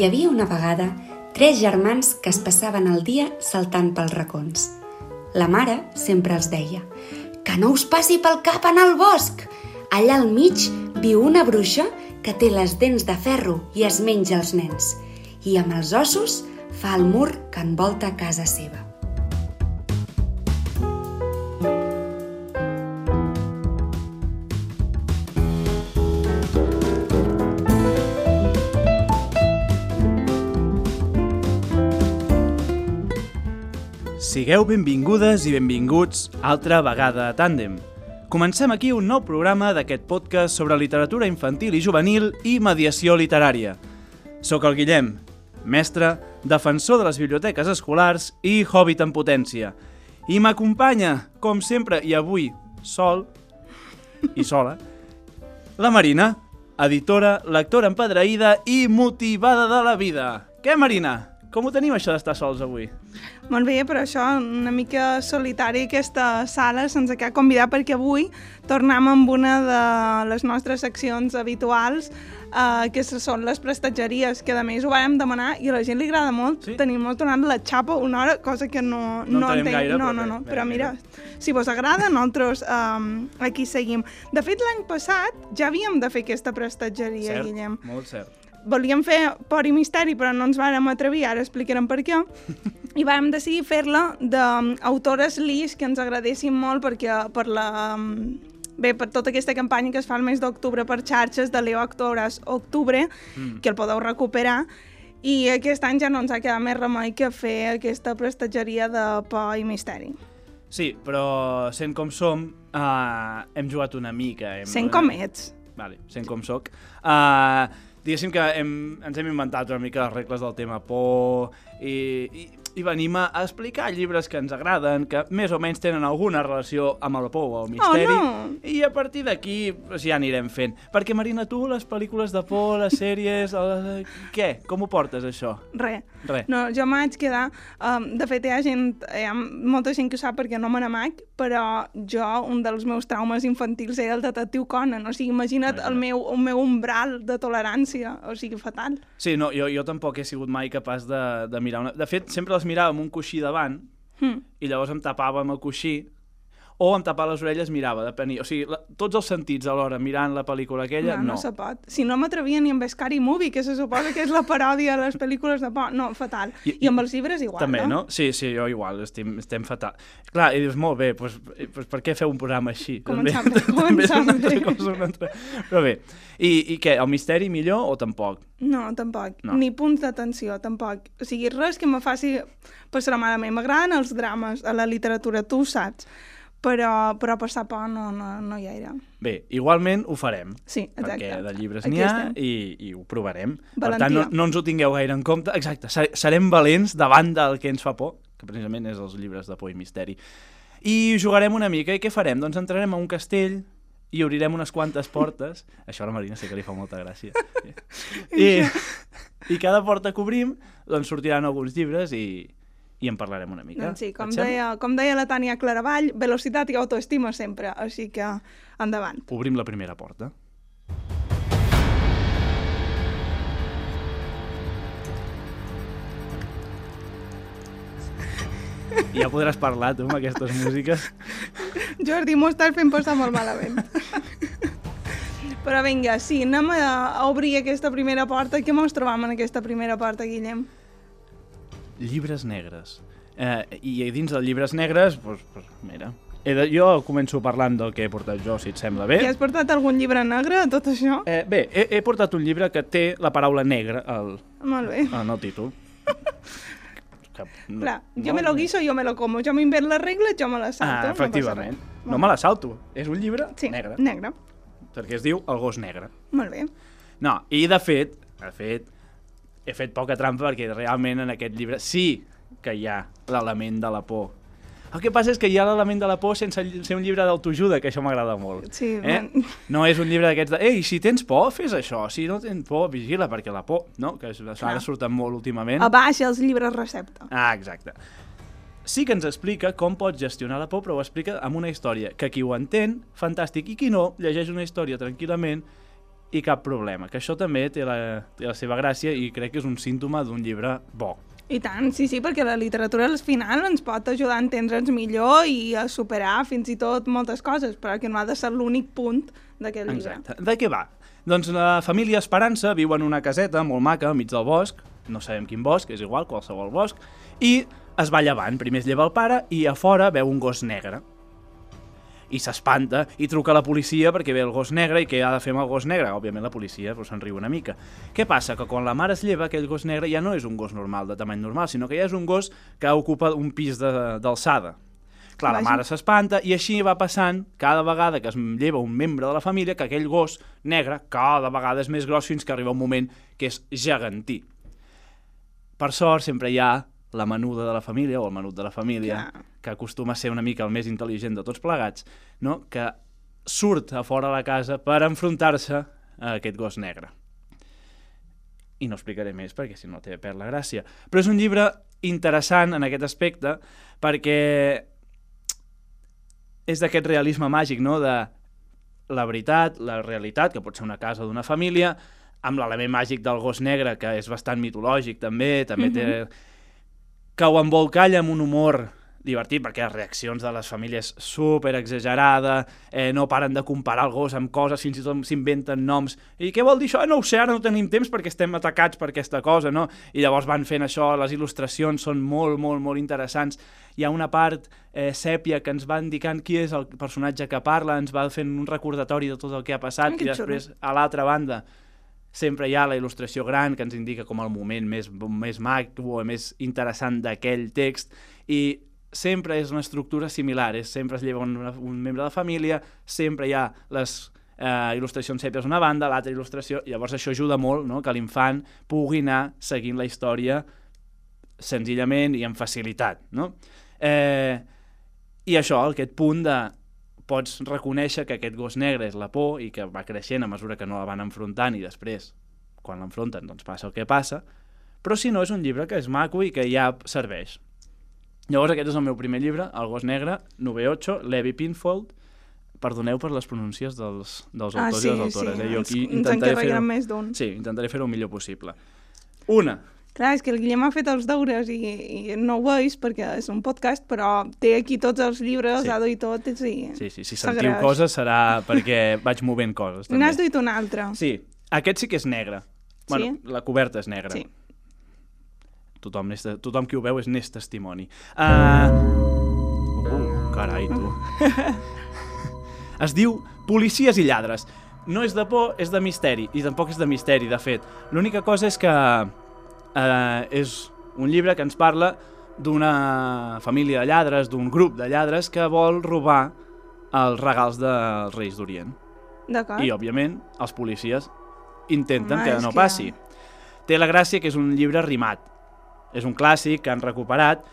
Hi havia una vegada tres germans que es passaven el dia saltant pels racons. La mare sempre els deia «Que no us passi pel cap en el bosc! Allà al mig viu una bruixa que té les dents de ferro i es menja els nens, i amb els ossos fa el mur que envolta casa seva». Sigueu benvingudes i benvinguts altra vegada a Tàndem. Comencem aquí un nou programa d'aquest podcast sobre literatura infantil i juvenil i mediació literària. Soc el Guillem, mestre, defensor de les biblioteques escolars i hobbit en potència. I m'acompanya, com sempre i avui, sol i sola, la Marina, editora, lectora empadreïda i motivada de la vida. Què, Marina? Com ho tenim, això d'estar sols avui? Molt bé, però això una mica solitari aquesta sala sense que convidar perquè avui tornem amb una de les nostres seccions habituals eh, que són les prestatgeries, que a més ho vam demanar i a la gent li agrada molt. Sí? Tenim molt donant la xapa una hora, cosa que no, No no entenem gaire, no, no, no, bé, però bé. mira, si vos agrada, nosaltres um, aquí seguim. De fet, l'any passat ja havíem de fer aquesta prestatgeria, cert, Guillem molt cert. Volíem fer por i misteri, però no ens vàrem atrevir, ara explicarem per què, i vam decidir fer-la d'autores lis que ens agradessin molt perquè per la... Bé, per tota aquesta campanya que es fa el mes d'octubre per xarxes de Leo Octobres Octubre, Mm. que el podeu recuperar, i aquest any ja no ens ha quedat més remei que fer aquesta prestatgeria de por i misteri. Sí, però sent com som, uh, hem jugat una mica. Hem, Sent com ets. Vale, sent com soc. Uh, diguéssim que hem, ens hem inventat una mica les regles del tema por i, i, i venim a a explicar llibres que ens agraden, que més o menys tenen alguna relació amb el por o el misteri. Oh, no! I a partir d'aquí pues, ja anirem fent. Perquè, Marina, tu, les pel·lícules de por, les sèries... El... Què? Com ho portes, això? Res. Res. No, jo m'haig quedar... Um, de fet, hi ha, gent, hi ha molta gent que ho sap perquè no me n'amac, però jo, un dels meus traumes infantils era el detectiu Conan. O sigui, imagina't el meu, el meu umbral de tolerància. O sigui, fatal. Sí, no, jo, jo tampoc he sigut mai capaç de, de mirar una... De fet, sempre les mirava amb un coixí davant Hm. i llavors em tapava amb el coixí o em tapava les orelles mirava, depenia. O sigui, la, tots els sentits alhora mirant la pel·lícula aquella, no, no. no se pot. Si no m'atrevia ni amb Scary Movie, que se suposa que és la paròdia de les pel·lícules de por. No, fatal. I- I, amb els llibres igual, També, no? no? Sí, sí, jo igual, estem, estem fatal. Clar, i dius, molt bé, doncs, doncs per què feu un programa així? Començar també, bé, començar una altra bé. cosa, una altra... Però bé, i, i què, el misteri millor o tampoc? No, tampoc. No. Ni punts d'atenció, tampoc. O sigui, res que me faci passar malament. M'agraden els drames a la literatura, tu ho saps. Però, però passar por no, no, no hi era. Bé, igualment ho farem. Sí, exacte. perquè de llibres n'hi ha i, i ho provarem. Per Valentia. tant, no, no ens ho tingueu gaire en compte. Exacte, ser- serem valents davant del que ens fa por, que precisament és els llibres de por i misteri. I jugarem una mica, i què farem? Doncs entrarem a un castell i obrirem unes quantes portes. Això a la Marina sé que li fa molta gràcia. I, I cada porta que obrim, doncs sortiran alguns llibres i, i en parlarem una mica. Doncs sí, com deia, com deia la Tània Claravall, velocitat i autoestima sempre, així que endavant. Obrim la primera porta. Ja podràs parlar, tu, amb aquestes músiques. Jordi, m'ho estàs fent passar molt malament. Però vinga, sí, anem a obrir aquesta primera porta. Què mos trobam en aquesta primera porta, Guillem? Llibres negres. Eh, I dins dels llibres negres, doncs, pues, mira... He de, jo començo parlant del que he portat jo, si et sembla bé. I has portat algun llibre negre, tot això? Eh, bé, he, he portat un llibre que té la paraula negra al, Molt bé. en el títol. Que, no, Clar, jo no, me lo guiso, jo me lo como. Jo m'invent les regles, jo me les salto. Ah, efectivament. No, No, me la salto. És un llibre sí, negre. negre. Perquè es diu El gos negre. Molt bé. No, i de fet, de fet, he fet poca trampa perquè realment en aquest llibre sí que hi ha l'element de la por. El que passa és que hi ha l'element de la por sense ser un llibre d'autoajuda, que això m'agrada molt. Sí, eh? ben- No és un llibre d'aquests de, ei, si tens por, fes això, si no tens por, vigila, perquè la por, no? Que això Clar. ara surten molt últimament. Abaixa els llibres recepta. Ah, exacte. Sí que ens explica com pots gestionar la por, però ho explica amb una història que qui ho entén, fantàstic, i qui no, llegeix una història tranquil·lament i cap problema, que això també té la, té la seva gràcia i crec que és un símptoma d'un llibre bo. I tant, sí, sí, perquè la literatura al final ens pot ajudar a entendre'ns millor i a superar fins i tot moltes coses, però que no ha de ser l'únic punt d'aquest llibre. Exacte. De què va? Doncs la família Esperança viu en una caseta molt maca, enmig del bosc, no sabem quin bosc, és igual, qualsevol bosc, i es va llevant. Primer es lleva el pare i a fora veu un gos negre. I s'espanta i truca a la policia perquè ve el gos negre i què ha de fer amb el gos negre? Òbviament la policia pues, se'n riu una mica. Què passa? Que quan la mare es lleva, aquell gos negre ja no és un gos normal, de tamany normal, sinó que ja és un gos que ocupa un pis de- d'alçada. Clar, la mare s'espanta i així va passant cada vegada que es lleva un membre de la família que aquell gos negre cada vegada és més gros fins que arriba un moment que és gegantí. Per sort, sempre hi ha la menuda de la família o el menut de la família. Que acostuma a ser una mica el més intel·ligent de tots plegats, no? que surt a fora de la casa per enfrontar-se a aquest gos negre. I no explicaré més perquè si no té perd la gràcia. Però és un llibre interessant en aquest aspecte perquè és d'aquest realisme màgic, no?, de la veritat, la realitat, que pot ser una casa d'una família, amb l'element màgic del gos negre, que és bastant mitològic també, també té... que ho embolcalla amb un humor divertit, perquè les reaccions de les famílies super exagerada, eh, no paren de comparar el gos amb coses, fins i tot s'inventen noms. I què vol dir això? No ho sé, ara no tenim temps perquè estem atacats per aquesta cosa, no? I llavors van fent això, les il·lustracions són molt, molt, molt interessants. Hi ha una part eh, sèpia que ens va indicant qui és el personatge que parla, ens va fent un recordatori de tot el que ha passat, que i després, a l'altra banda, sempre hi ha la il·lustració gran que ens indica com el moment més, més maco o més interessant d'aquell text i sempre és una estructura similar, és, sempre es lleva un, un membre de la família, sempre hi ha les eh, il·lustracions sèpies una banda, l'altra il·lustració, llavors això ajuda molt no? que l'infant pugui anar seguint la història senzillament i amb facilitat. No? Eh, I això, aquest punt de pots reconèixer que aquest gos negre és la por i que va creixent a mesura que no la van enfrontant i després, quan l'enfronten, doncs passa el que passa, però si no és un llibre que és maco i que ja serveix. Llavors aquest és el meu primer llibre, El gos negre, 9-8, Levi Pinfold, perdoneu per les pronúncies dels, dels Ah, autors sí, i les autores. sí, eh? Jo aquí ens intentaré fer-ho més d'un. sí, intentaré fer-ho el millor possible. Una, Clar, és que el Guillem ha fet els deures i, i no ho veus perquè és un podcast, però té aquí tots els llibres, Sí. ha duit tot, i sí. sí, sí, si sentiu coses serà perquè vaig movent coses. N'has duit un altre. Sí, aquest sí que és negre. Bueno, la coberta és negra. Sí. Tothom, tothom qui ho veu és n'és testimoni. Uh... Uh, carai, tu. es diu Policies i lladres. No és de por, és de misteri, i tampoc és de misteri, de fet. L'única cosa és que eh, és un llibre que ens parla d'una família de lladres, d'un grup de lladres que vol robar els regals dels Reis d'Orient. D'acord. I, òbviament, els policies intenten Home, que no que- passi. Té la gràcia que és un llibre rimat. És un clàssic que han recuperat.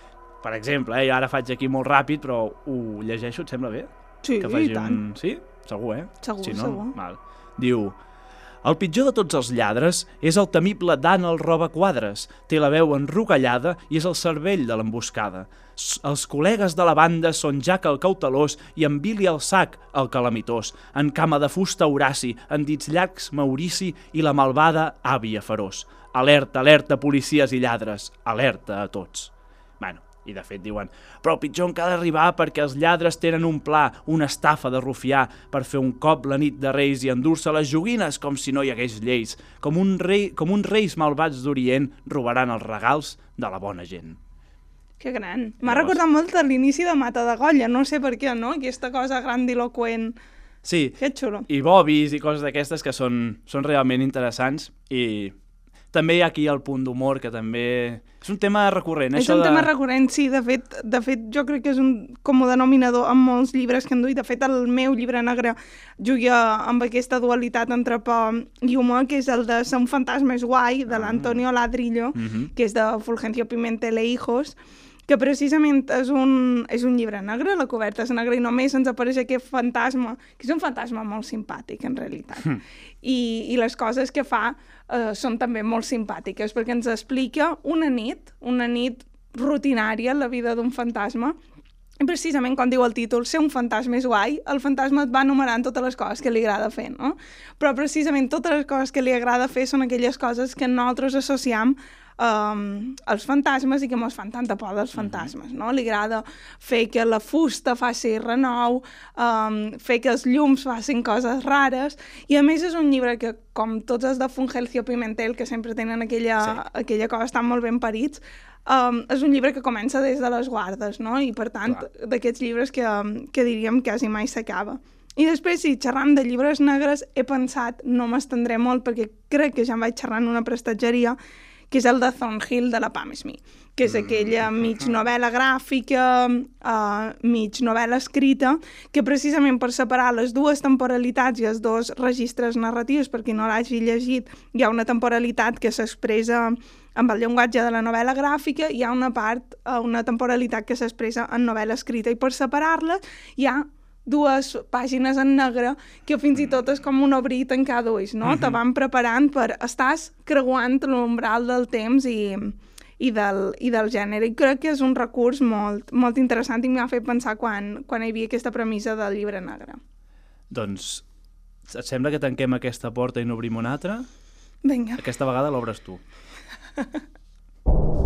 Per exemple, eh, jo ara faig aquí molt ràpid, però ho llegeixo, et sembla bé? Sí, que i faci tant. un... Sí? Segur, eh? Segur, si no, segur. Val. Diu... El pitjor de tots els lladres és el temible Dan el roba quadres. Té la veu enrogallada i és el cervell de l'emboscada. Els col·legues de la banda són Jack el cautelós i en Billy el sac, el calamitós. En cama de fusta Horaci, en dits llargs Maurici i la malvada àvia feroç. Alerta, alerta, policies i lladres. Alerta a tots. Bueno, i de fet diuen però pitjor encara ha d'arribar perquè els lladres tenen un pla, una estafa de rufià per fer un cop la nit de Reis i endur-se les joguines com si no hi hagués lleis. Com, un rei, com uns reis malvats d'Orient robaran els regals de la bona gent. Que gran. M'ha Llavors- recordat molt a l'inici de Mata de Golla, no sé per què, no? Aquesta cosa grandiloquent. Sí, Que xulo. i bobis i coses d'aquestes que són, són realment interessants i també hi ha aquí el punt d'humor que també... És un tema recurrent, És això un de... tema recurrent, sí, de fet, de fet jo crec que és un com a denominador amb molts llibres que han duit. De fet, el meu llibre negre juga amb aquesta dualitat entre por i humor, que és el de Ser un fantasma és guai, de l'Antonio Ladrillo, Mhm. que és de Fulgencio Pimentel e Hijos, que precisament és un, és un llibre negre, la coberta és negra i només ens apareix aquest fantasma, que és un fantasma molt simpàtic, en realitat. Hm. I, I les coses que fa eh, són també molt simpàtiques, perquè ens explica una nit, una nit rutinària en la vida d'un fantasma, I precisament, quan diu el títol, ser un fantasma és guai, el fantasma et va enumerant totes les coses que li agrada fer, no? Però precisament totes les coses que li agrada fer són aquelles coses que nosaltres associem um, als fantasmes i que ens fan tanta por dels fantasmes, no? Li agrada fer que la fusta faci renou, um, fer que els llums facin coses rares, i a més és un llibre que, com tots els de Fungelcio Pimentel, que sempre tenen aquella, sí. aquella cosa, estan molt ben parits, um, és un llibre que comença des de les guardes, no? I per tant, d'aquests llibres que, que diríem quasi mai s'acaba. I després, si xerram de llibres negres, he pensat, no m'estendré molt perquè crec que ja em vaig xerrar en una prestatgeria, que és el de Thornhill de la Pam Smith, que és aquella mig novel·la gràfica, uh, mig novel·la escrita, que precisament per separar les dues temporalitats i els dos registres narratius, perquè no l'hagi llegit, hi ha una temporalitat que s'expressa amb el llenguatge de la novel·la gràfica, hi ha una part, una temporalitat que s'expressa en novel·la escrita, i per separar-les hi ha dues pàgines en negre que fins i tot és com un obrir i tancar d'ulls, no? Uh -huh. Te van preparant per... Estàs creuant l'umbral del temps i, i, del, i del gènere. I crec que és un recurs molt, molt interessant i m'ha fet pensar quan, quan hi havia aquesta premissa del llibre negre. Doncs, et sembla que tanquem aquesta porta i n'obrim una altra? Vinga. Aquesta vegada l'obres tu.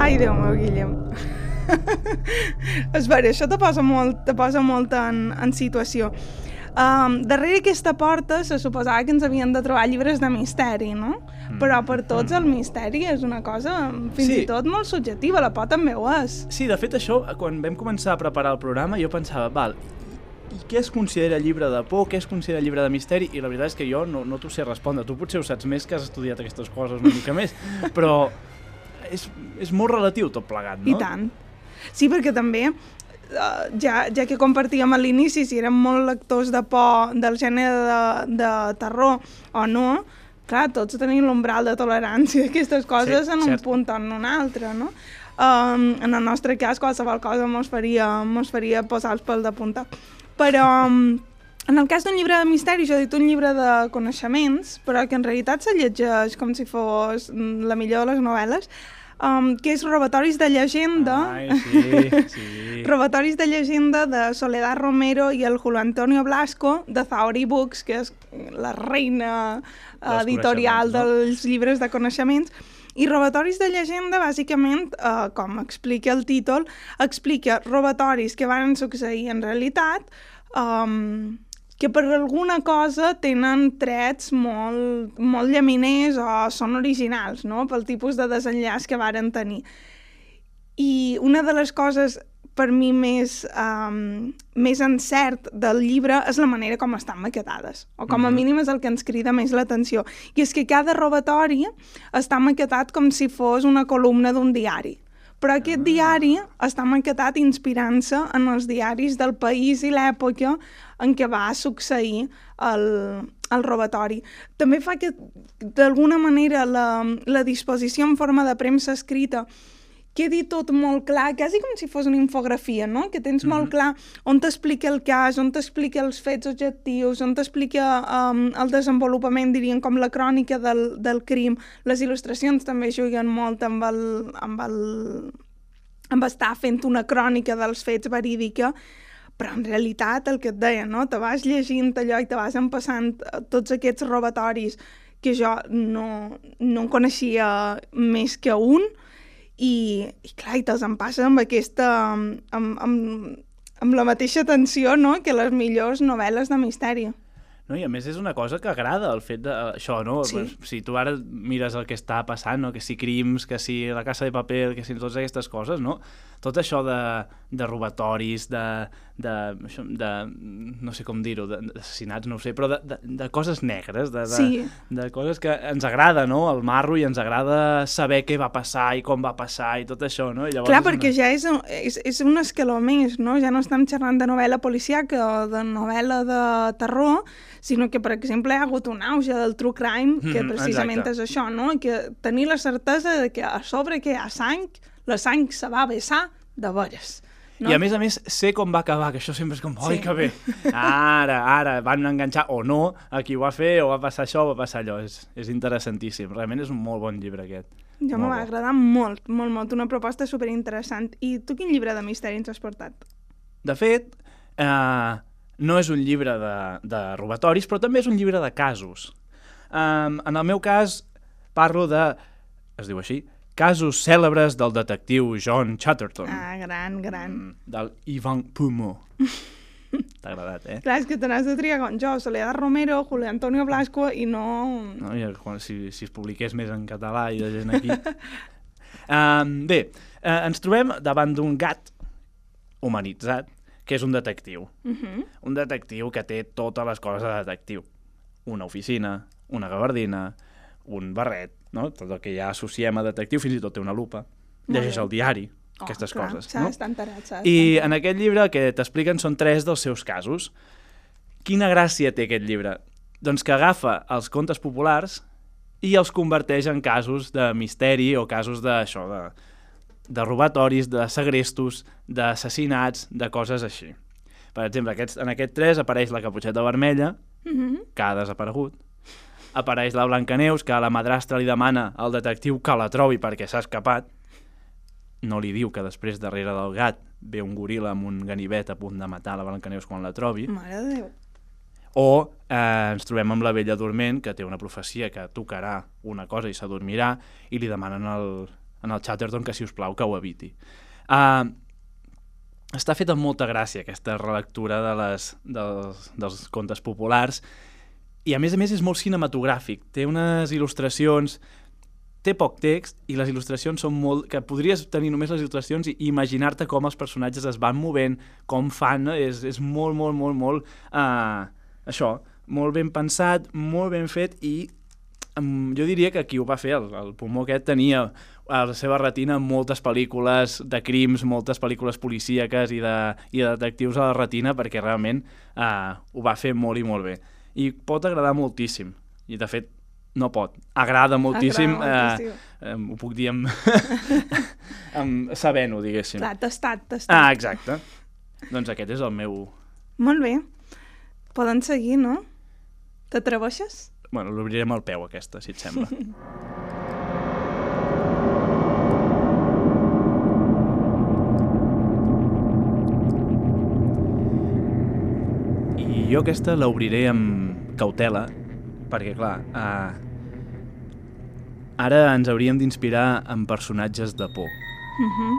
Ai, Déu meu, Guillem. és vera, això te posa molt, te posa molt en, en situació. Um, darrere aquesta porta se suposava que ens havien de trobar llibres de misteri, no? Mm. Però per tots el misteri és una cosa fins sí. i tot molt subjectiva, la por també ho és. Sí, de fet això, quan vam començar a preparar el programa, jo pensava, val, i què es considera llibre de por, què es considera llibre de misteri, i la veritat és que jo no, no t'ho sé respondre. Tu potser ho saps més, que has estudiat aquestes coses una mica més, però és, és molt relatiu tot plegat, no? I tant. Sí, perquè també Uh, ja, ja que compartíem a l'inici si érem molt lectors de por del gènere de, de terror o no, clar, tots tenim l'umbral de tolerància d'aquestes coses sí, en cert. un punt o en un altre, no? Um, en el nostre cas, qualsevol cosa mos faria, mos faria posar els pèls de punta. Però um, en el cas d'un llibre de misteri, jo he dit un llibre de coneixements, però que en realitat se llegeix com si fos la millor de les novel·les, um, que és Robatoris de llegenda. Ai, sí, sí. Robatoris de llegenda de Soledad Romero i el Julio Antonio Blasco, de Zaori Books, que és la reina uh, editorial no? dels llibres de coneixements. I robatoris de llegenda, bàsicament, eh, com explica el títol, explica robatoris que van succeir en realitat, um, que per alguna cosa tenen trets molt, molt llaminers o són originals, no?, pel tipus de desenllaç que varen tenir. I una de les coses per mi més, um, més encert del llibre és la manera com estan maquetades, o com a mhm. mínim és el que ens crida més l'atenció. I és que cada robatori està maquetat com si fos una columna d'un diari. Però aquest diari està maquetat inspirant-se en els diaris del país i l'època en què va succeir el, el robatori. També fa que, d'alguna manera, la, la disposició en forma de premsa escrita quedi tot molt clar, quasi com si fos una infografia, no? Que tens mm -hmm. molt mhm. clar on t'explica el cas, on t'explica els fets objectius, on t'explica um, el desenvolupament, diríem, com la crònica del, del crim. Les il·lustracions també juguen molt amb el, amb el, amb estar fent una crònica dels fets verídica, però en realitat el que et deia, no? Te vas llegint allò i te vas empassant tots aquests robatoris que jo no, no en coneixia més que un, i, i clar, i te'ls em passa amb aquesta... amb, amb, amb la mateixa tensió no? que les millors novel·les de misteri. No, I a més és una cosa que agrada, el fet de això, no? Sí. Si tu ara mires el que està passant, no? que si crims, que si la casa de paper, que si totes aquestes coses, no? Tot això de, de robatoris, de, de, de no sé com dir-ho, d'assassinats, no ho sé, però de, de, de coses negres, de, de, sí. de coses que ens agrada, no?, el marro, i ens agrada saber què va passar i com va passar i tot això, no? I llavors Clar, perquè una... ja és, és, és un escaló més, no? Ja no estem xerrant de novel·la policiaca o de novel·la de terror, sinó que, per exemple, hi ha hagut un auge del true crime, que mm, precisament exacte. és això, no? Que tenir la certesa de que a sobre que hi ha sang, la sang se va vessar de veres. No? I a més a més sé com va acabar, que això sempre és com, oi, Sí. que bé. Ara, ara, van enganxar o no a qui ho va fer, o va passar això o va passar allò. És, és interessantíssim. Realment és un molt bon llibre aquest. Jo bo. agradar molt, molt, molt. Una proposta superinteressant. I tu quin llibre de misteri ens has portat? De fet, eh, no és un llibre de, de robatoris, però també és un llibre de casos. Um, en el meu cas, parlo de, es diu així, casos cèlebres del detectiu John Chatterton, Ah, gran, gran. mm, del Ivan Pumo. T'ha agradat, eh? Clar, és que te n'has de triar com jo, Soledad Romero, Julio Antonio Blasco i no... No? I quan, si, si es publiqués més en català i de gent aquí... um, bé, uh, ens trobem davant d'un gat humanitzat, que és un detectiu. Uh -huh. Un detectiu que té totes les coses de detectiu. Una oficina, una gabardina, un barret, no? tot el que ja associem a detectiu, fins i tot té una lupa. Llegeix el diari, aquestes clar, coses. No? enterat, s'ha I en aquest llibre el que t'expliquen són tres dels seus casos. Quina gràcia té aquest llibre? Doncs que agafa els contes populars i els converteix en casos de misteri o casos d'això, de, de robatoris, de segrestos, d'assassinats, de coses així. Per exemple, aquests, en aquest 3 apareix la caputxeta vermella, Uh -huh. que ha desaparegut. Apareix la Blancaneus, que a la madrastra li demana al detectiu que la trobi perquè s'ha escapat. No li diu que després darrere del gat ve un goril·la amb un ganivet a punt de matar la Blancaneus quan la trobi. Mare de Déu. O eh, ens trobem amb la vella dorment, que té una profecia que tocarà una cosa i s'adormirà, i li demanen al, en el Chatterton que, si us plau, que ho eviti. Uh, està feta amb molta gràcia, aquesta relectura de les, dels, dels contes populars, i a més a més és molt cinematogràfic. Té unes il·lustracions, té poc text i les il·lustracions són molt... que podries tenir només les il·lustracions i imaginar-te com els personatges es van movent, com fan, no? és, és molt, molt, molt, molt... Uh, això, molt ben pensat, molt ben fet i um, jo diria que qui ho va fer, el, el Pulmó aquest, tenia a la seva retina moltes pel·lícules de crims, moltes pel·lícules policíaques i de, i de detectius a la retina perquè realment uh, ho va fer molt i molt bé. I pot agradar moltíssim. I de fet, no pot. Agrada moltíssim. Agrada eh, moltíssim. eh, ho puc dir amb, amb sabent-ho, diguéssim. Clar, tastat, tastat. Ah, exacte. Doncs aquest és el meu... Molt bé. Poden seguir, no? T'atreveixes? Bueno, l'obriré amb el peu, aquesta, si et sembla. I jo aquesta l'obriré amb cautela, perquè, clar, eh, ara ens hauríem d'inspirar en personatges de por, Uh -huh.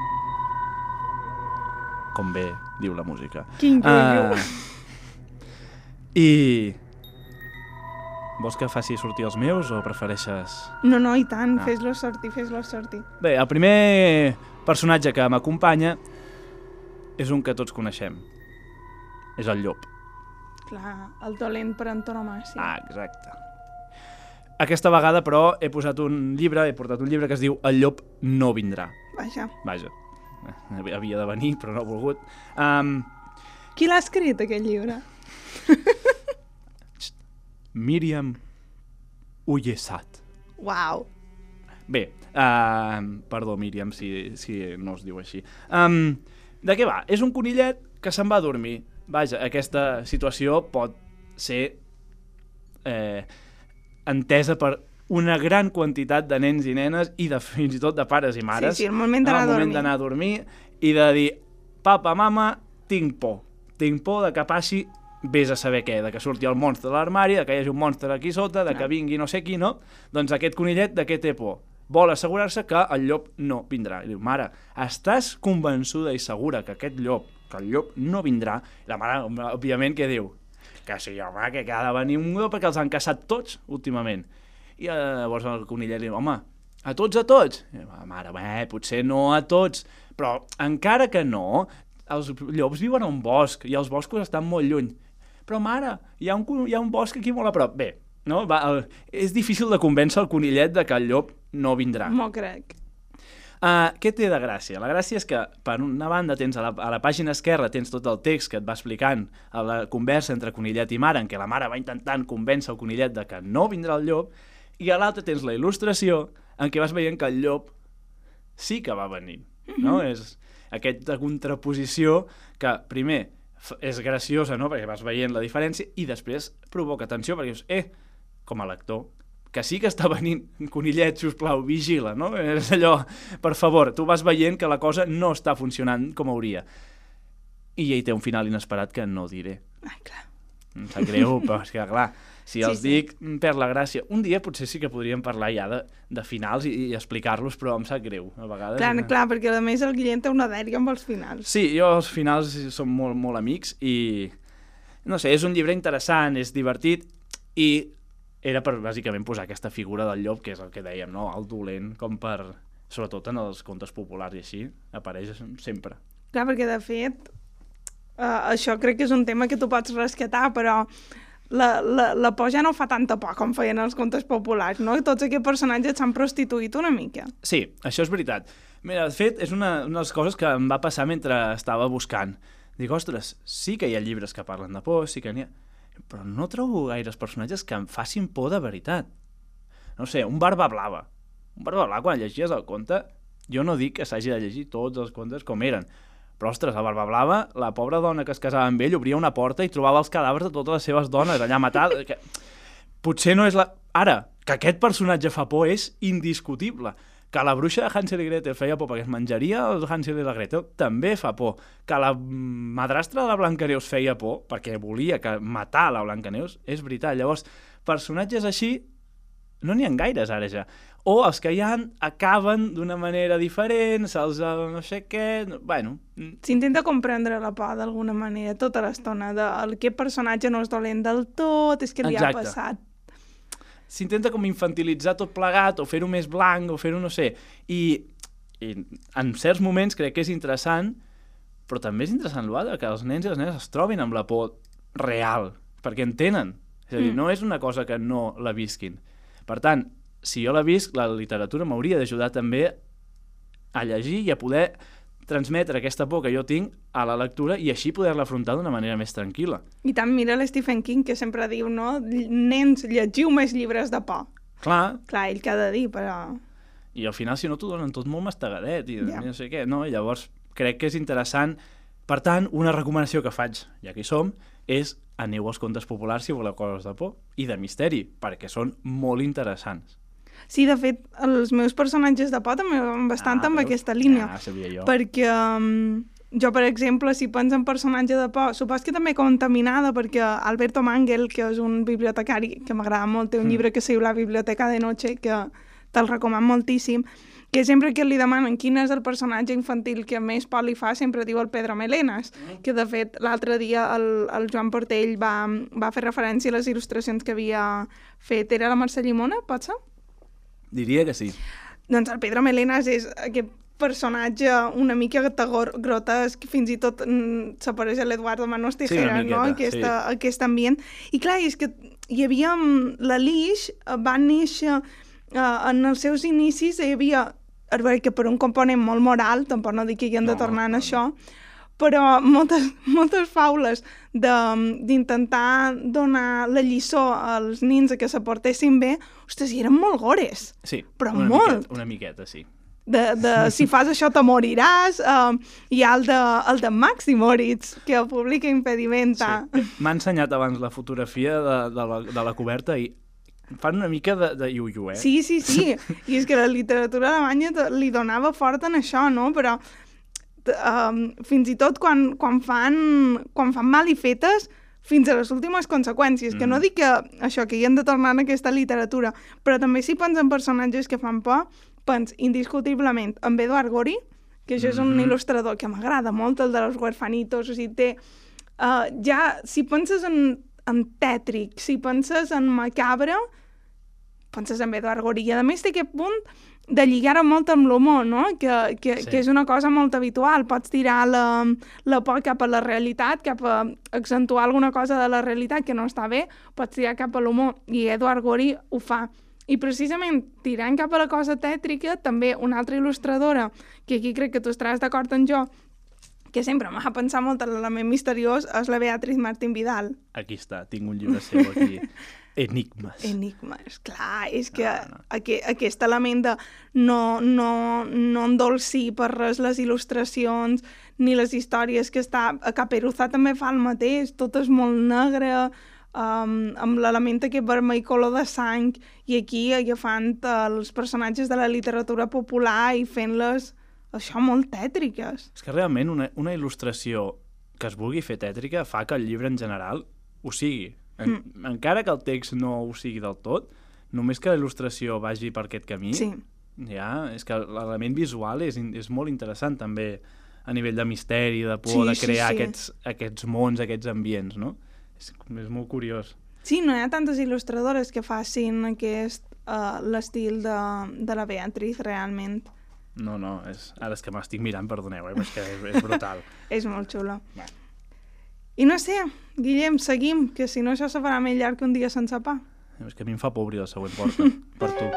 com bé diu la música. Quin rotllo. I... Vols que faci sortir els meus o prefereixes... No, no, i tant. Ah. Fes-los sortir, fes-los sortir. Bé, el primer personatge que m'acompanya és un que tots coneixem. És el llop. Clar, el dolent per antonomàcia. Ah, exacte. Aquesta vegada, però, he posat un llibre, he portat un llibre que es diu El llop no vindrà. Vaja. Vaja, eh, havia de venir, però no ha volgut. Um, Qui l'ha escrit, aquest llibre? Míriam Uyesat. Uau. Bé, uh, perdó, Míriam, si, si no es diu així. Um, de què va? És un conillet que se'n va a dormir. Vaja, aquesta situació pot ser eh, entesa per una gran quantitat de nens i nenes i de, fins i tot de pares i mares. Sí, sí, el moment d'anar no? a dormir. a dormir i de dir, papa, mama, tinc por. Tinc por de que passi vés a saber què, de que surti el monstre de l'armari, de que hi hagi un monstre aquí sota, de que Clar. vingui no sé qui, no? Doncs aquest conillet de què té por? Vol assegurar-se que el llop no vindrà. I diu, mare, estàs convençuda i segura que aquest llop, que el llop no vindrà? La mare, òbviament, què diu? Que sí, home, que ha de venir un llop perquè els han caçat tots últimament. I eh, llavors el conillet li diu, home, a tots, a tots? I, la mare, bé, potser no a tots, però encara que no, els llops viuen a un bosc i els boscos estan molt lluny. Però mare, hi ha un, hi ha un bosc aquí molt a prop. Bé, no? Va, el, és difícil de convèncer el conillet de que el llop no vindrà. M'ho crec. Uh, què té de gràcia? La gràcia és que, per una banda, tens a la, a la pàgina esquerra tens tot el text que et va explicant a la conversa entre conillet i mare, en què la mare va intentant convèncer el conillet de que no vindrà el llop, i a l'altra tens la il·lustració en què vas veient que el llop sí que va venir. No? és, aquesta contraposició que, primer, és graciosa, no?, perquè vas veient la diferència, i després provoca tensió, perquè dius, eh, com a lector, que sí que està venint conillet, sisplau, vigila, no? És allò, per favor, tu vas veient que la cosa no està funcionant com hauria. I ell té un final inesperat que no diré. Ai, clar. Em sap greu, però és que, clar, si Sí, els sí. dic, em perd la gràcia. Un dia potser sí que podríem parlar ja de, de finals i, i explicar-los, però em sap greu, a vegades. Clar, eh? clar, perquè a més el Guillem té una dèria amb els finals. Sí, jo els finals som molt, molt amics i, no sé, és un llibre interessant, és divertit i era per bàsicament posar aquesta figura del llop, que és el que dèiem, no? el dolent, com per, sobretot en els contes populars i així, apareix sempre. Clar, perquè de fet, uh, això crec que és un tema que tu pots rescatar, però la, la, la por ja no fa tanta por com feien els contes populars, no? I tots aquests personatges s'han prostituït una mica. Sí, això és veritat. Mira, de fet, és una, una de les coses que em va passar mentre estava buscant. Dic, ostres, sí que hi ha llibres que parlen de por, sí que n'hi ha... Però no trobo gaires personatges que em facin por de veritat. No sé, un barba blava. Un barba blava, quan llegies el conte, jo no dic que s'hagi de llegir tots els contes com eren, però, ostres, a Barba Blava, la pobra dona que es casava amb ell obria una porta i trobava els cadàvers de totes les seves dones allà matades. Que... Potser no és la... Ara, que aquest personatge fa por és indiscutible. Que la bruixa de Hansel i Gretel feia por perquè es menjaria el Hansel i la Gretel també fa por. Que la madrastra de la Blancaneus feia por perquè volia que matar la Blancaneus, és veritat. Llavors, personatges així no n'hi ha gaires ara ja. O els que hi ha acaben d'una manera diferent, se'ls no sé què... no- Bueno, S'intenta comprendre la por d'alguna manera tota l'estona, de el aquest personatge no és dolent del tot, és que li Exacte. ha passat. S'intenta com infantilitzar tot plegat o fer-ho més blanc o fer-ho no sé. I, I en certs moments crec que és interessant, però també és interessant l'altre, que els nens i les nenes es trobin amb la por real, perquè en tenen. És a dir, Mm. no és una cosa que no la visquin. Per tant, si jo la visc, la literatura m'hauria d'ajudar també a llegir i a poder transmetre aquesta por que jo tinc a la lectura i així poder-la afrontar d'una manera més tranquil·la. I tant mira l'Stephen King, que sempre diu, no? Nens, llegiu més llibres de por. Clar, Clar, ell que ha de dir, però... i al final si no t'ho donen tot molt mastagadet i Ja. no sé què, no? I llavors crec que és interessant. Per tant, una recomanació que faig, ja que hi som, és aneu als contes populars si voleu coses de por i de misteri, perquè són molt interessants. Sí, de fet, els meus personatges de por també van bastant Ah, amb veus? aquesta línia. Ja, sabia jo. Perquè um, jo, per exemple, si penso en personatge de por, supos que també contaminada, perquè Alberto Mangel, que és un bibliotecari que m'agrada molt, té un Mm. llibre que se diu La biblioteca de noche, que te'l recoman moltíssim, que sempre que li demanen quin és el personatge infantil que més por li fa, sempre diu el Pedro Melenas, que de fet l'altre dia el, el Joan Portell va, va fer referència a les il·lustracions que havia fet. Era la Mercè Llimona, pot ser? Diria que sí. Doncs el Pedro Melenas és aquest personatge una mica tagor, grotesc, fins i tot mm, s'apareix a l'Eduardo Manos Sí, una Tijeras, miqueta, no? Aquesta, sí. aquest ambient. I clar, és que hi havia... mm, La Lix eh, va néixer eh, en els seus inicis, hi havia que per un component molt moral, tampoc no dic que hi hem de No, tornar en no, no. això, però moltes, moltes faules de- d'intentar donar la lliçó als nins a que se portessin bé, ostres, i eren molt gores Sí, Però una molt. Miqueta, una miqueta, sí. de, de si fas això te moriràs, uh, hi ha el de, el de Maxi Moritz, que publica Impedimenta. sí. M'ha ensenyat abans la fotografia de, de, la, de la coberta i fan una mica de, de iu-iu, eh? Sí, sí, sí. I és que la literatura alemanya li donava fort en això, no? Però um, fins i tot quan, quan, fan, quan fan mal i fetes, fins a les últimes conseqüències, que no Mm. dic que això, que hi hem de tornar en aquesta literatura, però també si penses en personatges que fan por, pens indiscutiblement en Eduard Gori, que això és un Mhm. il·lustrador que m'agrada molt, el de los huerfanitos, o sigui, té... Uh, ja, si penses en, en tètric, si penses en macabre, penses en Eduard Gori. I a més té aquest punt de lligar-ho molt amb l'humor, no? Que, que, Sí. que és una cosa molt habitual. Pots tirar la, la por cap a la realitat, cap a accentuar alguna cosa de la realitat que no està bé, pots tirar cap a l'humor. I Eduard Gori ho fa. I precisament tirant cap a la cosa tètrica, també una altra il·lustradora, que aquí crec que tu estaràs d'acord amb jo, que sempre m'ha pensat molt en l'element misteriós, és la Beatriz Martín Vidal. Aquí està, tinc un llibre seu aquí. enigmes. Enigmes, clar, és que No, no. aqu aquest element de no, no, no endolcir per res les il·lustracions ni les històries que està... A Caperuza també fa el mateix, tot és molt negre, um, amb l'element aquest vermell color de sang, i aquí agafant els personatges de la literatura popular i fent-les, això, molt tètriques. És que realment una, una il·lustració que es vulgui fer tètrica fa que el llibre en general ho sigui. En, mm. Encara que el text no ho sigui del tot, només que la il·lustració vagi per aquest camí, Sí. ja, és que l'element visual és, és molt interessant també a nivell de misteri, de por, Sí, de sí, crear sí. Aquests, aquests mons, aquests ambients, no? És, és molt curiós. Sí, no hi ha tantes il·lustradores que facin aquest, uh, l'estil de, de la Beatriz, realment. No, no, és, ara és que m'estic mirant, perdoneu, eh, però és que és, és brutal. És molt xula. Va. I no sé, Guillem, seguim, que si no això se farà més llarg que un dia sense pa. és que a mi em fa por obrir la següent porta, per tu.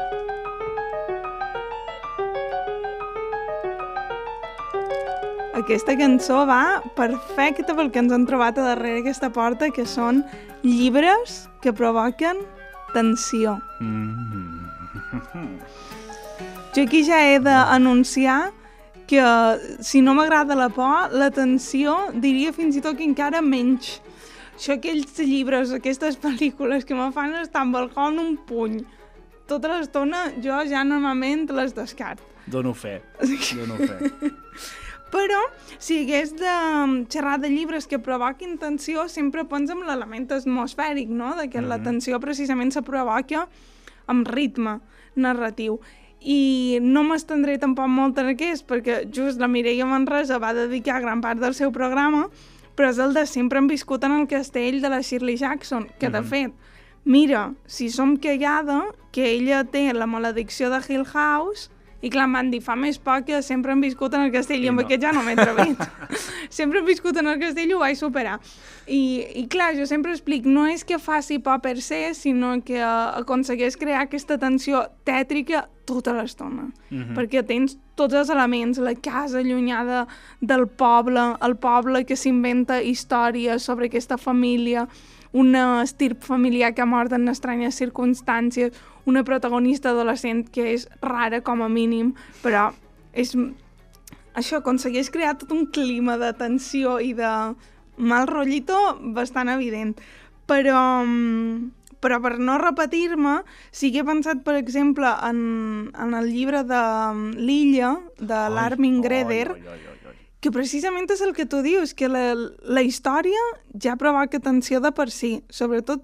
Aquesta cançó va perfecta pel que ens han trobat a darrere aquesta porta, que són llibres que provoquen tensió. Mm. Jo aquí ja he d'anunciar que si no m'agrada la por, la tensió diria fins i tot que encara menys. Això, aquells llibres, aquestes pel·lícules que me fan estar amb el cor en un puny tota l'estona, jo ja normalment les descart. Dono fe, dono fe. Però, si hagués de xerrar de llibres que provoquin tensió, sempre penso en l'element atmosfèric, no? De que mm -hmm. la tensió precisament se provoca amb ritme narratiu. I no m'estendré tampoc molt en aquest, perquè just la Mireia Manresa va dedicar gran part del seu programa, però és el de sempre hem viscut en el castell de la Shirley Jackson, que de Mhm. fet, mira, si som callada, que ella té la maledicció de Hill House, i clar, em van dir, fa més por que sempre hem viscut en el castell, i, I amb no. aquest ja no m'he atrevit. sempre hem viscut en el castell i ho vaig superar. I, I clar, jo sempre explic, no és que faci por per se, sinó que uh, aconsegueix crear aquesta tensió tètrica tota l'estona. Mhm. Perquè tens tots els elements, la casa allunyada del poble, el poble que s'inventa històries sobre aquesta família, una estirp familiar que ha mort en estranyes circumstàncies, una protagonista adolescent que és rara com a mínim, però és... Això aconsegueix crear tot un clima de tensió i de mal rotllito bastant evident. Però, mm, però per no repetir-me, sí que he pensat, per exemple, en, en el llibre de mm, L'Illa, de l'Armin Greder, ai, ai, ai. Que precisament és el que tu dius, que la, la història ja provoca tensió de per si, sobretot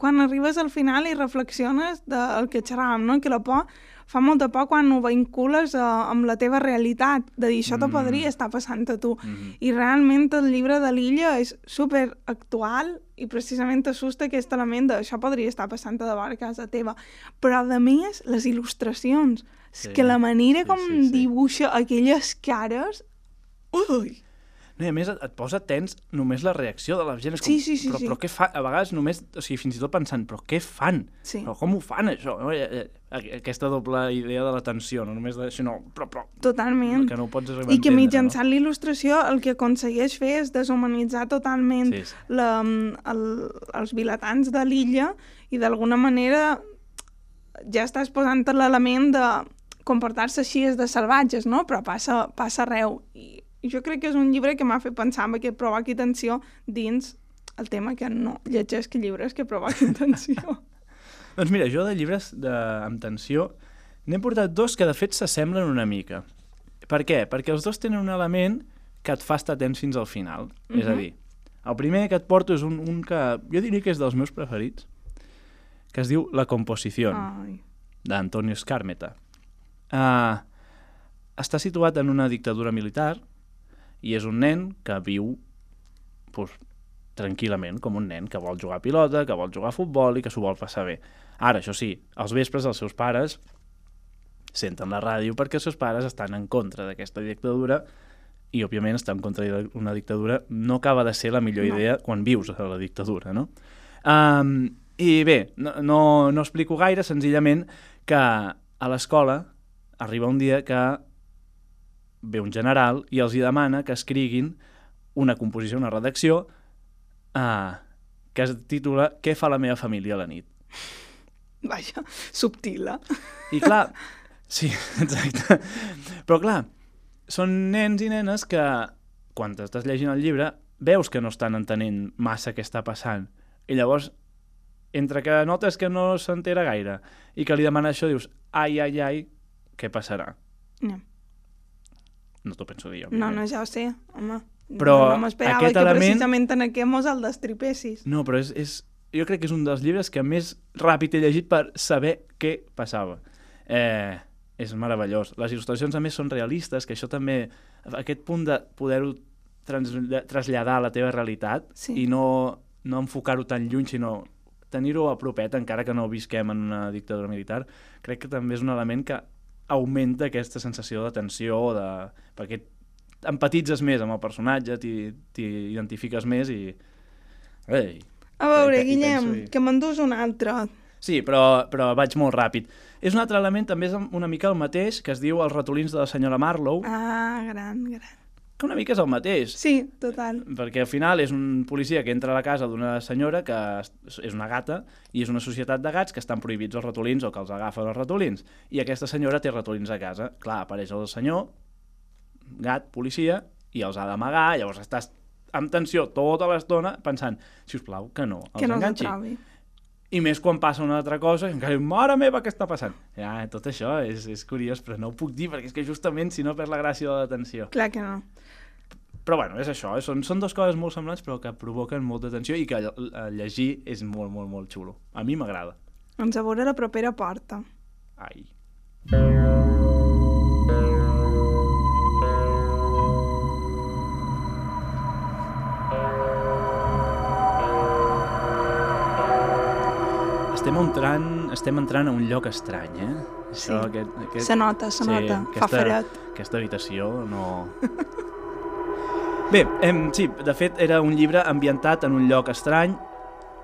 quan arribes al final i reflexiones del que xerràvem, no? que la por fa molta por quan ho vincules uh, amb la teva realitat, de dir això mm. Mm. podria estar passant a tu. Mhm. I realment el llibre de l'illa és super actual i precisament t'assusta aquest element de això podria estar passant a de a casa teva. Però a més, les il·lustracions, és Sí, que la manera sí, com sí, sí. dibuixa aquelles cares... Ui! No, i a més et, et posa tens només la reacció de la gent. És com, Sí, sí, sí, però, sí. però què fa? A vegades només, o sigui, fins i tot pensant, però què fan? Sí. Però com ho fan, això? No? Eh, eh, aqu- Aquesta doble idea de la tensió, no només de... Sinó, però, però, Totalment. que no ho pots arribar I que a entendre, mitjançant l'il·lustració el que aconsegueix fer és deshumanitzar totalment Sí, sí. La, el, els vilatans de l'illa i d'alguna manera ja estàs posant l'element de comportar-se així és de salvatges, no? Però passa, passa arreu. I jo crec que és un llibre que m'ha fet pensar en que provoqui tensió dins el tema que no llegeix llibres que provoquin tensió. Doncs mira, jo de llibres de, amb tensió n'he portat dos que de fet s'assemblen una mica. Per què? Perquè els dos tenen un element que et fa estar atents fins al final. És a Mhm. dir, el primer que et porto és un, un que jo diria que és dels meus preferits, que es diu La composició. D'Antonio Escármeta. Uh, està situat en una dictadura militar i és un nen que viu pues, tranquil·lament, com un nen que vol jugar a pilota, que vol jugar a futbol i que s'ho vol passar bé. Ara, això sí, als vespres els seus pares senten la ràdio perquè els seus pares estan en contra d'aquesta dictadura i, òbviament, estar en contra d'una dictadura no acaba de ser la millor No. idea quan vius a la dictadura, no? Um, I bé, no, no, no explico gaire, senzillament que a l'escola arriba un dia que ve un general i els hi demana que escriguin una composició, una redacció, uh, que es titula Què fa la meva família a la nit? Vaja, subtil, eh? I clar, sí, exacte. Però clar, són nens i nenes que, quan estàs llegint el llibre, veus que no estan entenent massa què està passant. I llavors, entre que notes que no s'entera gaire i que li demana això, dius, ai, ai, ai, què passarà? No, No t'ho penso dir, no, òbviament. no ja ho sé, home. Però no m'esperava aquest que element- precisament en aquest mos el destripessis. No, però és, és, jo crec que és un dels llibres que més ràpid he llegit per saber què passava. Eh, és meravellós. Les il·lustracions, a més, són realistes, que això també... Aquest punt de poder-ho traslladar a la teva realitat Sí. i no, no enfocar-ho tan lluny, sinó tenir-ho a propet, encara que no visquem en una dictadura militar, crec que també és un element que augmenta aquesta sensació de tensió, de... perquè empatitzes més amb el personatge, t'hi t'hi identifiques més i... Ei, A veure, I Guillem, i- que m'endús un altre. Sí, però, però vaig molt ràpid. És un altre element, també és una mica el mateix, que es diu Els ratolins de la senyora Marlowe, Ah, gran, gran. Que una mica és el mateix. Sí, total. Perquè al final és un policia que entra a la casa d'una senyora que és una gata i és una societat de gats que estan prohibits els ratolins o que els agafen els ratolins. I aquesta senyora té ratolins a casa. Clar, apareix el senyor, gat, policia, i els ha d'amagar, llavors estàs amb tensió tota l'estona pensant, si us plau, que no, els que no enganxi. s'atrobi. I més quan passa una altra cosa, i encara diu, mare meva, què està passant? Ja, tot això és, és curiós, però no ho puc dir, perquè és que justament si no perds la gràcia de l'atenció. Clar que no. Però bueno, és això, eh? són, són dues coses molt semblants però que provoquen molta tensió i que lle- llegir és molt, molt, molt xulo. A mi m'agrada. Ens a veure la propera porta. Ai. Estem entrant, estem entrant a un lloc estrany, eh? Sí. aquest, aquest... Se nota, se nota. Fa aquesta, fred. Aquesta habitació no... Bé, em, sí, de fet era un llibre ambientat en un lloc estrany.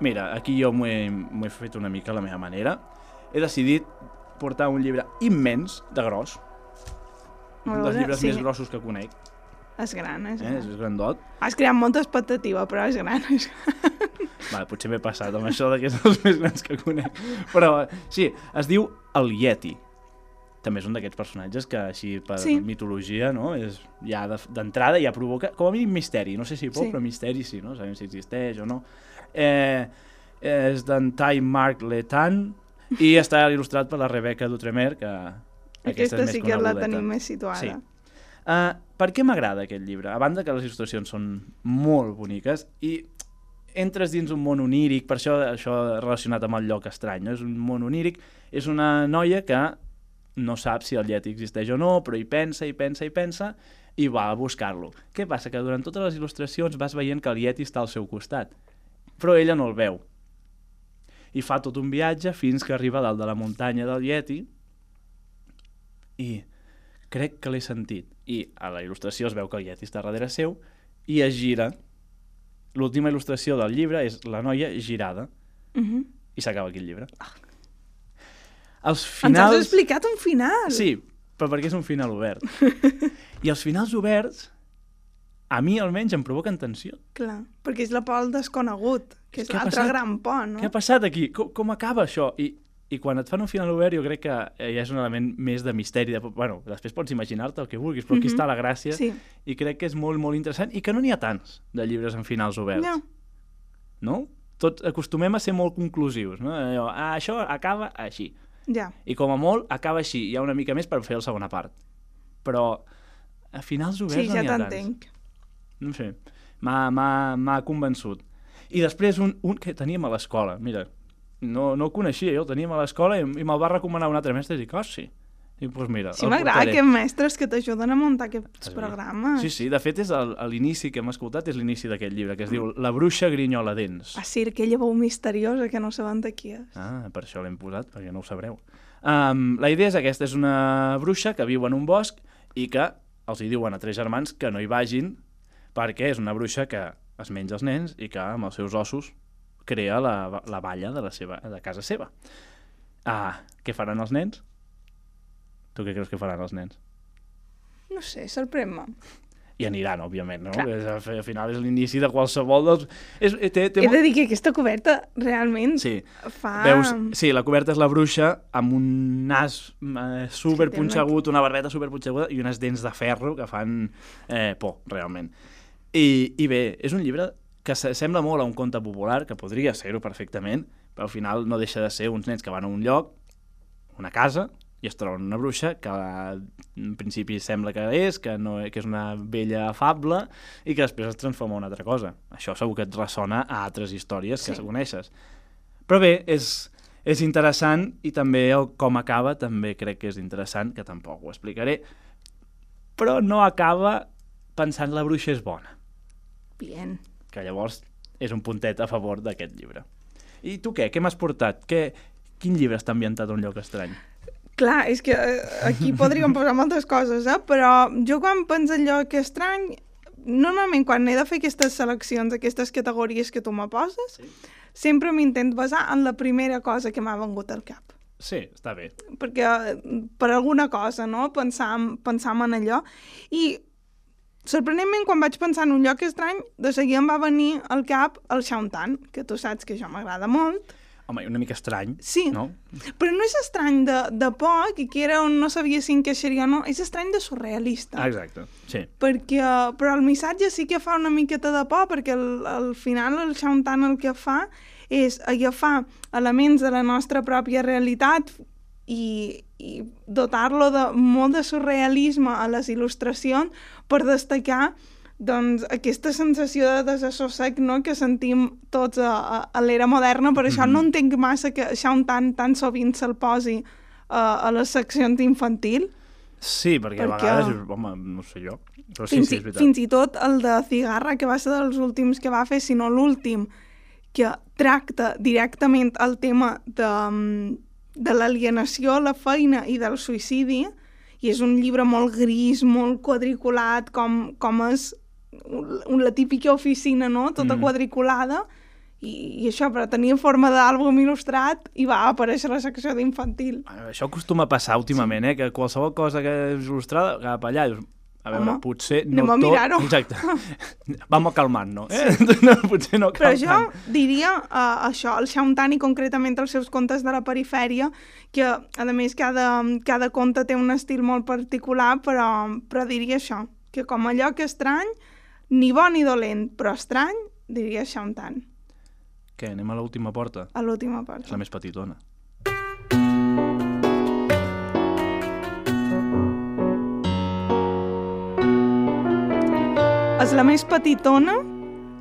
Mira, aquí jo m'ho he, he fet una mica a la meva manera. He decidit portar un llibre immens de gros. Un dels llibres sí. més grossos que conec. És gran, és Eh? gran. És grandot. Has creat molta expectativa, però és gran. És gran. Vale, potser m'he passat amb això de que és els més grans que conec. Però sí, es diu el Yeti. També és un d'aquests personatges que així per Sí. mitologia, no? És, ja de- d'entrada ja provoca, com a mínim, misteri. No sé si por, Sí. però misteri sí, no? Sabem si existeix o no. Eh, és d'en Ty Mark Letan i està il·lustrat per la Rebecca Dutremer, que Aquesta, és més sí que la tenim més situada. Sí. Uh, per què m'agrada aquest llibre? A banda que les il·lustracions són molt boniques i entres dins un món oníric, per això això relacionat amb el lloc estrany, no? és un món oníric, és una noia que no sap si el Yeti existeix o no, però hi pensa, hi pensa, hi pensa, i va a buscar-lo. Què passa? Que durant totes les il·lustracions vas veient que el Yeti està al seu costat, però ella no el veu. I fa tot un viatge fins que arriba dalt de la muntanya del Yeti i crec que l'he sentit. I a la il·lustració es veu que el Yeti està darrere seu i es gira. L'última il·lustració del llibre és la noia girada Uh -huh. i s'acaba aquí el llibre. Els Ens has finals... explicat un final. Sí, però perquè és un final obert. I els finals oberts, a mi almenys em provoquen tensió. Clar, perquè és la por al desconegut, que és l'altre gran por, no? Què ha passat aquí? Com, com acaba això? I, I quan et fan un final obert jo crec que eh, ja és un element més de misteri. De, bueno, després pots imaginar-te el que vulguis, però aquí Mhm. està la gràcia. Sí. I crec que és molt, molt interessant i que no n'hi ha tants de llibres amb finals oberts. No. No? Tots acostumem a ser molt conclusius. No? Allò, ah, això acaba així. Ja. I com a molt acaba així. Hi ha una mica més per fer la segona part. Però a finals oberts Sí, no ja n'hi ha tants. t'entenc. No sé, m'ha convençut. I després un, un que teníem a l'escola, mira, no, no el coneixia, jo el teníem a l'escola i, i me'l va recomanar un altre mestre i dic, oh, sí. I doncs pues mira, Sí, m'agrada aquests mestres que t'ajuden a muntar aquests programes. Sí, sí, de fet és l'inici que hem escoltat, és l'inici d'aquest llibre, que es diu La bruixa grinyola dents. Ah, sí, aquella veu misteriosa que no saben de qui és. Ah, per això l'hem posat, perquè no ho sabreu. Um, la idea és aquesta, és una bruixa que viu en un bosc i que els hi diuen a tres germans que no hi vagin perquè és una bruixa que es menja els nens i que amb els seus ossos crea la, la valla de, la seva, de casa seva. Ah, què faran els nens? Tu què creus que faran els nens? No sé, sorprèn-me. i aniran, òbviament, no? És, al final és l'inici de qualsevol dels... És, eh, té, té He molt- de dir que aquesta coberta realment Sí. fa... Veus, sí, la coberta és la bruixa amb un nas eh, super Sí, té una- barbeta super punxeguda i unes dents de ferro que fan eh, por, realment. I, I bé, és un llibre que se- sembla molt a un conte popular, que podria ser-ho perfectament, però al final no deixa de ser uns nens que van a un lloc, una casa, i es troben una bruixa que en principi sembla que és, que, no, que és una vella afable i que després es transforma en una altra cosa. Això segur que et ressona a altres històries que Sí. coneixes. Però bé, és, és interessant i també el com acaba també crec que és interessant, que tampoc ho explicaré, però no acaba pensant la bruixa és bona, Bien. Que llavors és un puntet a favor d'aquest llibre. I tu què? Què m'has portat? Què, quin llibre està ambientat a un lloc estrany? Clar, és que eh, aquí podríem posar moltes coses, eh? però jo quan penso en lloc estrany, normalment quan he de fer aquestes seleccions, aquestes categories que tu me poses, Sí. sempre m'intent basar en la primera cosa que m'ha vengut al cap. Sí, està bé. perquè eh, per alguna cosa, no? Pensàvem, pensàvem en allò. I sorprenentment, quan vaig pensar en un lloc estrany, de seguida em va venir al cap el Shauntan, que tu saps que això m'agrada molt. Home, una mica estrany, Sí, no? però no és estrany de, de por, que aquí era on no sabia si encaixaria o no, és estrany de surrealista. Ah, exacte, sí. perquè, però el missatge sí que fa una miqueta de por, perquè al, al final el Shauntan el que fa és agafar elements de la nostra pròpia realitat i, i dotar-lo de molt de surrealisme a les il·lustracions per destacar doncs, aquesta sensació de desassossec no? que sentim tots a, a, a l'era moderna, per això no entenc massa que Shauntan tan sovint se'l posi a, a les seccions infantil. Sí, perquè, a Perquè- vegades, home, no sé jo, però sí, fins, sí, i, és fins i tot el de Cigarra, que va ser dels últims que va fer, si no l'últim, que tracta directament el tema de, mm, de l'alienació a la feina i del suïcidi, i és un llibre molt gris, molt quadriculat, com, com és un, la típica oficina, no?, tota Mm. quadriculada, i, i això, però tenia forma d'àlbum il·lustrat i va aparèixer la secció d'infantil. Això acostuma a passar últimament, eh? Que qualsevol cosa que és il·lustrada, cap allà, dius, a veure, Home, potser no anem a tot... mirar-ho. Exacte. Vam a calmant-nos, eh? No, potser no Però cal jo tant. diria uh, això, el Shauntan i concretament els seus contes de la perifèria, que a més cada, cada conte té un estil molt particular, però, però diria això, que com a lloc estrany, ni bo ni dolent, però estrany, diria Shauntan, Què, anem a l'última porta? a l'última És part. la més petitona. La més petitona,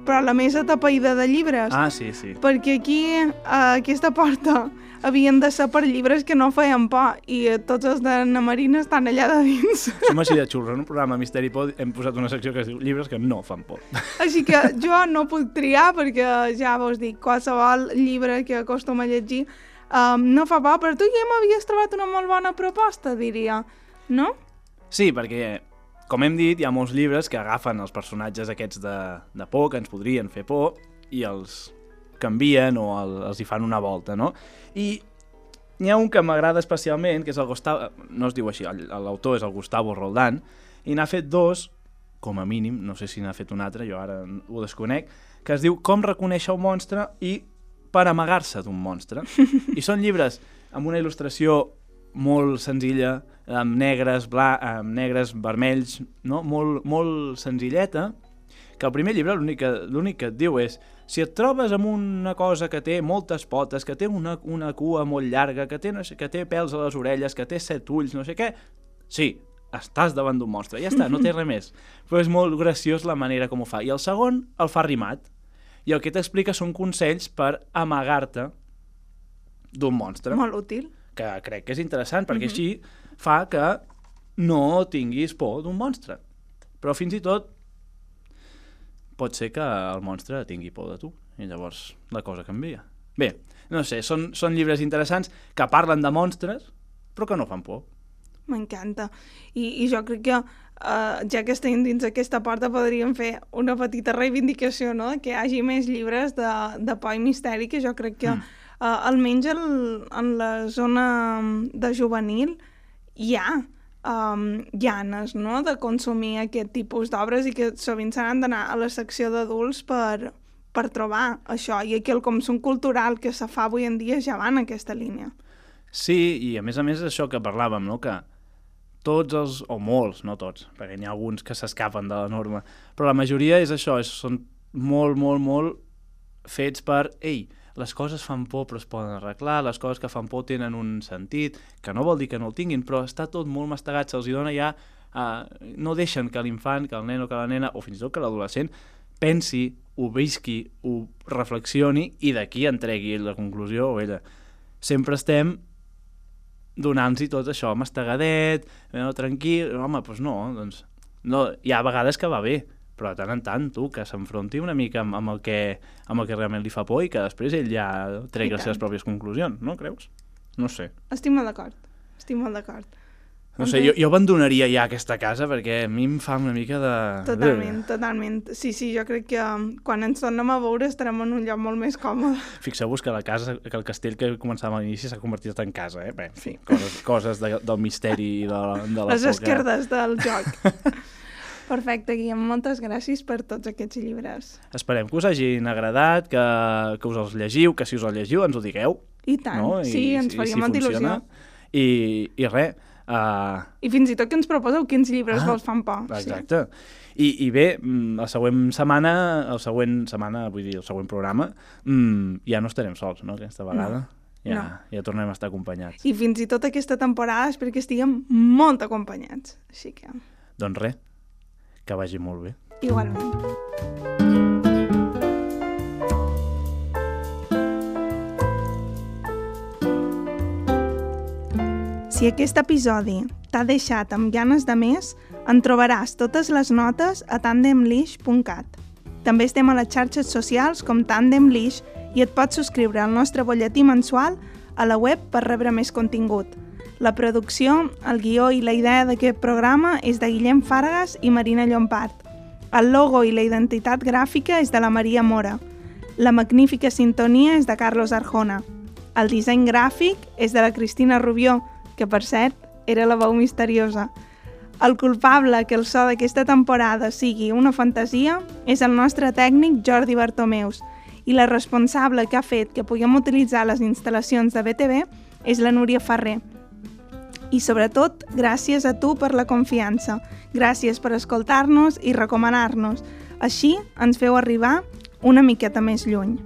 però la més atapeïda de llibres. Ah, sí, sí. Perquè aquí, a aquesta porta, havien de ser per llibres que no feien por i tots els de na Marina estan allà de dins. Som així de xurro. En un programa Misteri Pod hem posat una secció que es diu llibres que no fan por. Així que jo no puc triar perquè ja vos dic, qualsevol llibre que acostumo a llegir um, no fa por, però tu ja m'havies trobat una molt bona proposta, diria, no? Sí, perquè, com hem dit, hi ha molts llibres que agafen els personatges aquests de, de por, que ens podrien fer por, i els canvien o el, els hi fan una volta, no? I n'hi ha un que m'agrada especialment, que és el Gustavo... No es diu així, l'autor és el Gustavo Roldán, i n'ha fet dos, com a mínim, no sé si n'ha fet un altre, jo ara ho desconec, que es diu Com reconèixer un monstre i per amagar-se d'un monstre. I són llibres amb una il·lustració molt senzilla, amb negres, bla, amb negres, vermells, no? molt, molt senzilleta, que el primer llibre l'únic que, que et diu és si et trobes amb una cosa que té moltes potes, que té una, una cua molt llarga, que té, no sé, que té pèls a les orelles, que té set ulls, no sé què, sí, estàs davant d'un monstre, ja està, no té res més. Però és molt graciós la manera com ho fa. I el segon el fa rimat, i el que t'explica són consells per amagar-te d'un monstre Molt útil. Que crec que és interessant, perquè així fa que no tinguis por d'un monstre. Però fins i tot pot ser que el monstre tingui por de tu, i llavors la cosa canvia. Bé, no sé, són, són llibres interessants que parlen de monstres, però que no fan por. M'encanta. I, I jo crec que, uh, ja que estem dins aquesta porta, podríem fer una petita reivindicació, no?, que hi hagi més llibres de, de por i misteri, que jo crec que, mm. Uh, almenys el, en la zona de juvenil, hi ha. um, llanes, no?, de consumir aquest tipus d'obres i que sovint s'han d'anar a la secció d'adults per, per trobar això. I aquí el consum cultural que se fa avui en dia ja va en aquesta línia. Sí, i a més a més això que parlàvem, no?, que tots els, o molts, no tots, perquè n'hi ha alguns que s'escapen de la norma, però la majoria és això, és, són molt, molt, molt fets per, ei, les coses fan por però es poden arreglar, les coses que fan por tenen un sentit, que no vol dir que no el tinguin, però està tot molt mastegat, se'ls dona ja... Uh, no deixen que l'infant, que el nen o que la nena, o fins i tot que l'adolescent, pensi, ho visqui, ho reflexioni i d'aquí entregui la conclusió o ella. Sempre estem donant-los tot això mastegadet, no, tranquil, home, doncs no, doncs no, hi ha vegades que va bé, però de tant en tant, tu, que s'enfronti una mica amb, amb, el que, amb el que realment li fa por i que després ell ja tregui les seves pròpies conclusions, no creus? No sé. Estic molt d'acord, estic molt d'acord. No sé, jo, jo abandonaria ja aquesta casa perquè a mi em fa una mica de... Totalment, totalment. Sí, sí, jo crec que um, quan ens tornem a veure estarem en un lloc molt més còmode. Fixeu-vos que la casa, que el castell que començàvem a l'inici s'ha convertit en casa, eh? Bé, sí. coses, coses de, del misteri i de, de la Les esquerdes del joc. Perfecte, Guillem, moltes gràcies per tots aquests llibres. Esperem que us hagin agradat, que, que us els llegiu, que si us els llegiu ens ho digueu. I tant, no? I, sí, ens faria si molta il·lusió. I, I res, Uh... I fins i tot que ens proposeu quins llibres ah, vols fan por. Exacte. Sí. I, I bé, mm, la següent setmana, el següent setmana, vull dir, el següent programa, mmm, ja no estarem sols, no?, aquesta vegada. No. Ja, no. ja tornem a estar acompanyats. I fins i tot aquesta temporada és perquè estiguem molt acompanyats. Així que... Doncs res, que vagi molt bé. Igualment. Si aquest episodi t'ha deixat amb ganes de més, en trobaràs totes les notes a tandemlish.cat. També estem a les xarxes socials com Tandemlish i et pots subscriure al nostre bolletí mensual a la web per rebre més contingut. La producció, el guió i la idea d'aquest programa és de Guillem Fargas i Marina Llompart. El logo i la identitat gràfica és de la Maria Mora. La magnífica sintonia és de Carlos Arjona. El disseny gràfic és de la Cristina Rubió, que per cert era la veu misteriosa. El culpable que el so d'aquesta temporada sigui una fantasia és el nostre tècnic Jordi Bartomeus i la responsable que ha fet que puguem utilitzar les instal·lacions de BTV és la Núria Ferrer. I sobretot, gràcies a tu per la confiança. Gràcies per escoltar-nos i recomanar-nos. Així ens feu arribar una miqueta més lluny.